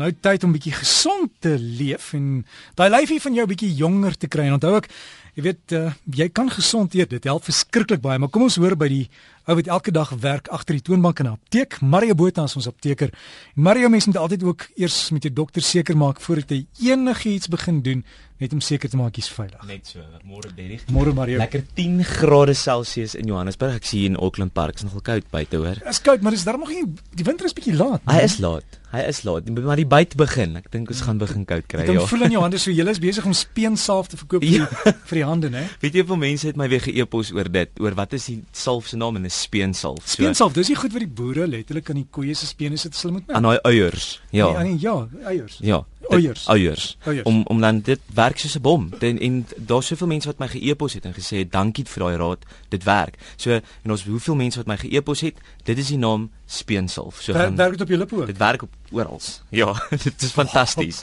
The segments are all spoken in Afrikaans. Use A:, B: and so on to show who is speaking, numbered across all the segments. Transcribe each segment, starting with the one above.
A: Nou tyd om bietjie gesond te leef en daai lyfie van jou bietjie jonger te kry. En onthou ek, jy weet, uh, jy kan gesond eet. Dit help verskriklik baie. Maar kom ons hoor by die ou wat elke dag werk agter die toonbank in 'n apteek. Mario Botha is ons apteker. Mario mens moet altyd ook eers met jou dokter seker maak voordat jy enigiets begin doen net om seker te maak jy's veilig.
B: Net so. Môre Derrick.
A: Môre Mario.
B: Lekker 10 grade Celsius in Johannesburg. Ek sien in Auckland Park is nogal koud buite, hoor.
A: Dit is koud, maar dis darm nog nie die winter is bietjie laat.
B: Hy is laat. Hy is laat. Maar die byt begin. Ek dink ons gaan begin koud kry, ja.
A: voel in jou hande so jy is besig om speensalf te verkoop vir
B: Ja.
A: die, vir die hande, né?
B: Weet jy hoeveel mense het my weer ge-epos oor dit, oor wat is die salf se naam en 'n speensalf. So,
A: Speensalf, dis nie goed vir die boere letterlik aan die koeie se spene sit hulle moet
B: aan daai eiers. Ja.
A: Nee, aan die- ja, eiers.
B: Ja.
A: Eiers.
B: Eiers. Om om dan dit werk soos 'n bom. En, en daar's soveel mense wat my ge-epos het en gesê het dankie vir daai raad. Dit werk. So en ons hoeveel mense wat my ge-epos het, dit is die naam speensalf. So
A: Wer,
B: gaan
A: werk dit op jou lippe ook?
B: dit werk op oral. Ja, dit is fantasties.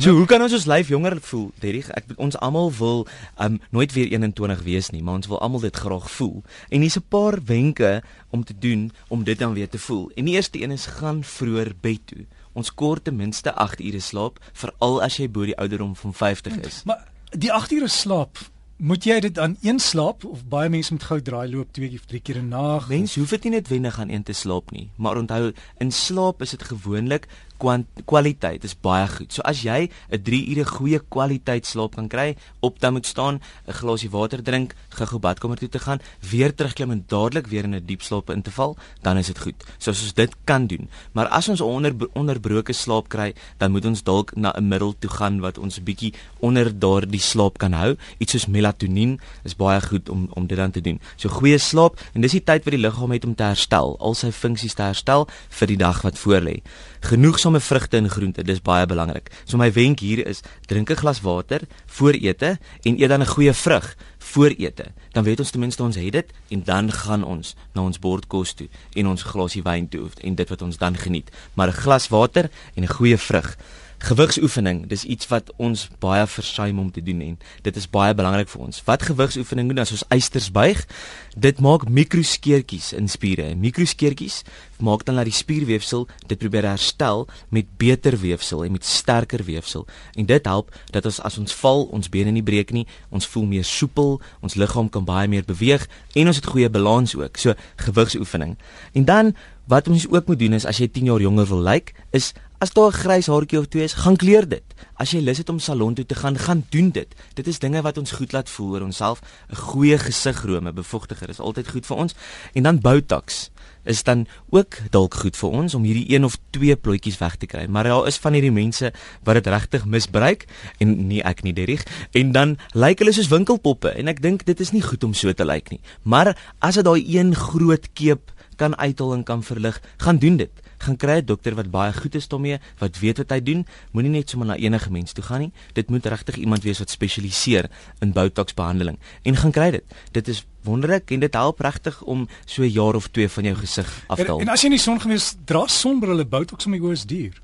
B: So hoe kan ons ons lyf jonger voel? Derrig, ek ons almal wil um nooit weer 21 wees nie, maar ons wil almal dit graag voel. En hier's 'n paar wenke om te doen om dit dan weer te voel. En die eerste een is gaan vroeër bed toe. Ons kort ten minste 8 ure slaap, veral as jy bo die ouderdom van 50 is.
A: Maar die 8 ure slaap, moet jy dit aan een slaap of baie mense moet gou draai loop twee of drie keer 'n nag?
B: Mense hoef dit nie noodwendig aan een te slaap nie, maar onthou, in slaap is dit gewoonlik kwaliteit is baie goed. So as jy 'n 3 ure goeie kwaliteit slaap kan kry, op dan moet staan, 'n glasie water drink, gou-gou badkamer toe te gaan, weer terugklim en dadelik weer in 'n diep slaap in te val, dan is dit goed. So as ons dit kan doen. Maar as ons 'n onder, onderbroke slaap kry, dan moet ons dalk na 'n middel toe gaan wat ons bietjie onder daardie slaap kan hou. Iets soos melatonien is baie goed om om dit dan te doen. So goeie slaap en dis die tyd wat die liggaam het om te herstel, al sy funksies te herstel vir die dag wat voorlê. Genoegsame vrugte en groente, dis baie belangrik. So my wenk hier is drink 'n glas water voor ete en eet dan 'n goeie vrug voor ete. Dan weet ons ten minste ons het dit en dan gaan ons na ons bord kos toe en ons glasie wyn toe en dit wat ons dan geniet. Maar 'n glas water en 'n goeie vrug. Gewigsoefening, dis iets wat ons baie versuim om te doen en dit is baie belangrik vir ons. Wat gewigsoefening doen as ons eisters buig? Dit maak mikroskeertjies in spiere. Mikroskeertjies maak dan dat die spierweefsel dit probeer herstel met beter weefsel en met sterker weefsel. En dit help dat ons as ons val, ons bene nie breek nie, ons voel meer soepel, ons liggaam kan baie meer beweeg en ons het goeie balans ook. So gewigsoefening. En dan wat ons ook moet doen is as jy 10 jaar jonger wil lyk, is As daar 'n grys haartjie of twee is, gaan kleur dit. As jy lus het om salon toe te gaan, gaan doen dit. Dit is dinge wat ons goed laat voel oor onsself. 'n Goeie gesigrome, bevochtiger is altyd goed vir ons. En dan Botox is dan ook dalk goed vir ons om hierdie een of twee plotjies weg te kry. Maar daar is van hierdie mense wat dit regtig misbruik en nie ek nie Derrick. En dan lyk hulle soos winkelpoppe en ek dink dit is nie goed om so te lyk nie. Maar as dit daai een groot keep kan uithaal en kan verlig, gaan doen dit gaan kry 'n dokter wat baie goed is daarmee, wat weet wat hy doen. Moenie net sommer na enige mens toe gaan nie. Dit moet regtig iemand wees wat spesialiseer in botox behandeling en gaan kry dit. Dit is wonderlik en dit help regtig om so 'n jaar of twee van jou gesig af te
A: En,
B: haal.
A: en as jy in die son gewees, dra sonbrille botox om die oë is duur.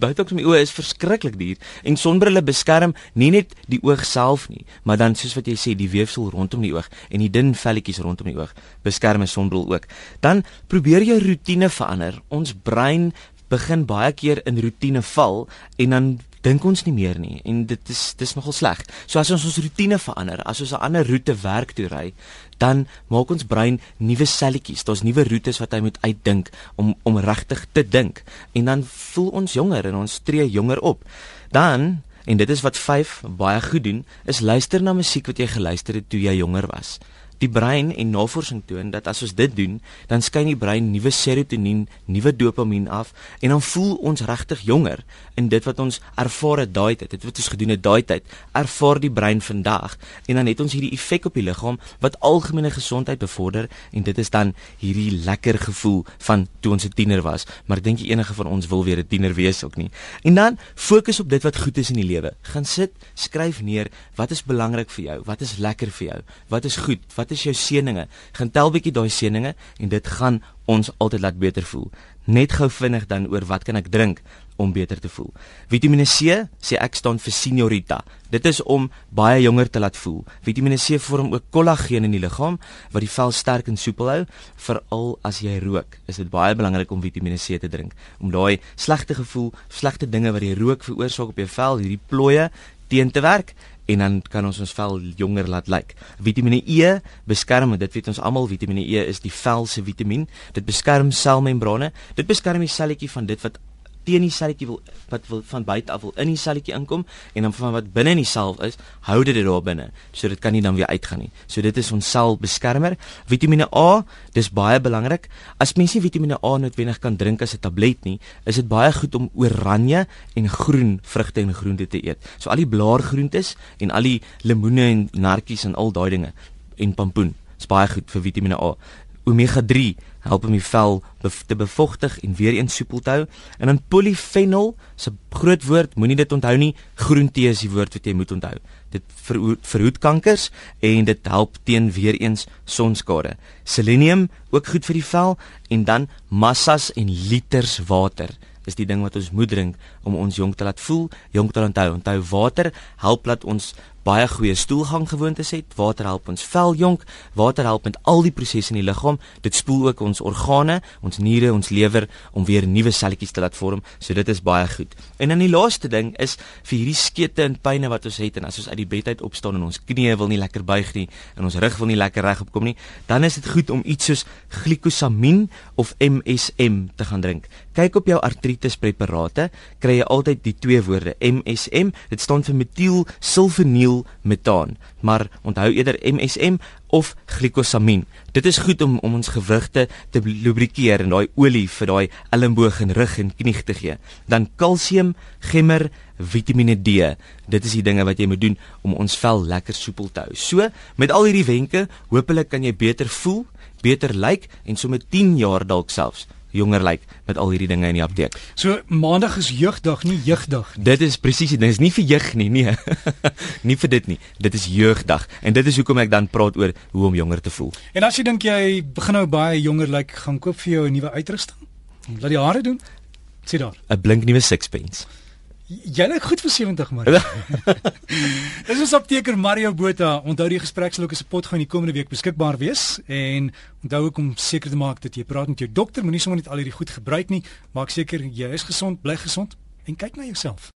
B: Botox om die oë is verskriklik duur en sonbrille beskerm nie net die oog self nie, maar dan soos wat jy sê, die weefsel rondom die oog en die dun velletjies rondom die oog beskerm 'n sonbril ook. Dan probeer jou roetine verander. Ons brein begin baie keer in roetine val en dan dink ons nie meer nie en dit is dis nogal sleg. So as ons ons roetine verander, as ons 'n ander roete werk toe ry, dan maak ons brein nuwe selletjies. Daar's nuwe roetes wat hy moet uitdink om om regtig te dink en dan voel ons jonger en ons tree jonger op. Dan en dit is wat 5 baie goed doen, is luister na musiek wat jy geluister het toe jy jonger was. Die brein en navorsing toon dat as ons dit doen, dan skyn die brein nuwe serotonien, nuwe dopamien af en dan voel ons regtig jonger in dit wat ons ervaar het daai tyd. Dit wat ons gedoen het daai tyd, ervaar die brein vandag en dan het ons hierdie effek op die liggaam wat algemene gesondheid bevorder en dit is dan hierdie lekker gevoel van toe ons 'n tiener was, maar dink nie enige van ons wil weer 'n tiener wees ook nie. En dan fokus op dit wat goed is in die lewe. Gaan sit, skryf neer wat is belangrik vir jou, wat is lekker vir jou, wat is goed, wat is jou seëninge. Gaan tel bietjie daai seëninge en dit gaan ons altyd laat beter voel. Net gou vinnig dan oor wat kan ek drink om beter te voel. Vitamiene C sê ek staan vir seniorita. Dit is om baie jonger te laat voel. Vitamiene C vorm ook kollageen in die liggaam wat die vel sterk en soepel hou, veral as jy rook. Is dit baie belangrik om Vitamiene C te drink om daai slegte gevoel, slegte dinge wat die rook veroorsaak op jou vel, hierdie plooie teen te werk en dan kan ons ons vel jonger laat lyk. Vitamiene E beskerm, dit weet ons almal, Vitamiene E is die vel se vitamien. Dit beskerm selmembrane. Dit beskerm die selletjie van dit wat teen die selletjie wil wat wil van buite af wil in die selletjie inkom en dan van wat binne in die sel is, hou dit dit daar binne. So dit kan nie dan weer uitgaan nie. So dit is ons selbeskermer. Vitamiene A, dis baie belangrik. As mens nie Vitamiene A noodwendig kan drink as 'n tablet nie, is dit baie goed om oranje en groen vrugte en groente te eet. So al die blaargroentes en al die lemoene en nartjies en al daai dinge en pampoen. Dis baie goed vir Vitamiene A omega 3 help om die vel te bevochtig en weer eens soepel te hou. En dan polyphenol, se groot woord, moenie dit onthou nie. Groentee is die woord wat jy moet onthou. Dit verhoed kankers en dit help teen weer eens sonskade. Selenium ook goed vir die vel en dan massas en liters water is die ding wat ons moet drink om ons jonk te laat voel, jonk te onthou. Onthou water help dat ons baie goeie stoelgang gewoontes het. Water help ons vel jonk, water help met al die prosesse in die liggaam. Dit spoel ook ons organe, ons niere, ons lewer om weer nuwe selletjies te laat vorm. So dit is baie goed. En dan die laaste ding is vir hierdie skete en pyne wat ons het en as ons uit die bed uit opstaan en ons knieë wil nie lekker buig nie en ons rug wil nie lekker regop kom nie, dan is dit goed om iets soos glikosamin of MSM te gaan drink. Kyk op jou artritis preparate, kry jy altyd die twee woorde MSM. Dit staan vir metielsulfoniel metaan, maar onthou eerder MSM of glikosamin. Dit is goed om om ons gewrigte te lubrikeer en daai olie vir daai elmboog en rug en knie te gee. Dan kalsium, gemmer, Vitamiene D. Dit is die dinge wat jy moet doen om ons vel lekker soepel te hou. So, met al hierdie wenke, hopelik kan jy beter voel, beter lyk en sommer 10 jaar dalk selfs jonger lyk met al hierdie dinge in die apteek.
A: So maandag is jeugdag, nie jeugdag
B: nie. Dit is presies, dit is nie vir jeug nie, nee. nie vir dit nie. Dit is jeugdag en dit is hoekom ek dan praat oor hoe om jonger te voel.
A: En as jy dink jy begin nou baie jonger lyk, gaan koop vir jou 'n nuwe uitrusting. Laat die hare doen. Sien daar.
B: 'n Blink nuwe sixpence.
A: Jy lyk goed vir 70 maar. Dis ons apteker Mario Botha. Onthou die gesprek sal ook as 'n pot gaan die komende week beskikbaar wees en onthou ook om seker te maak dat jy praat met jou dokter, moenie sommer net al hierdie goed gebruik nie. Maak seker jy is gesond, bly gesond en kyk na jouself.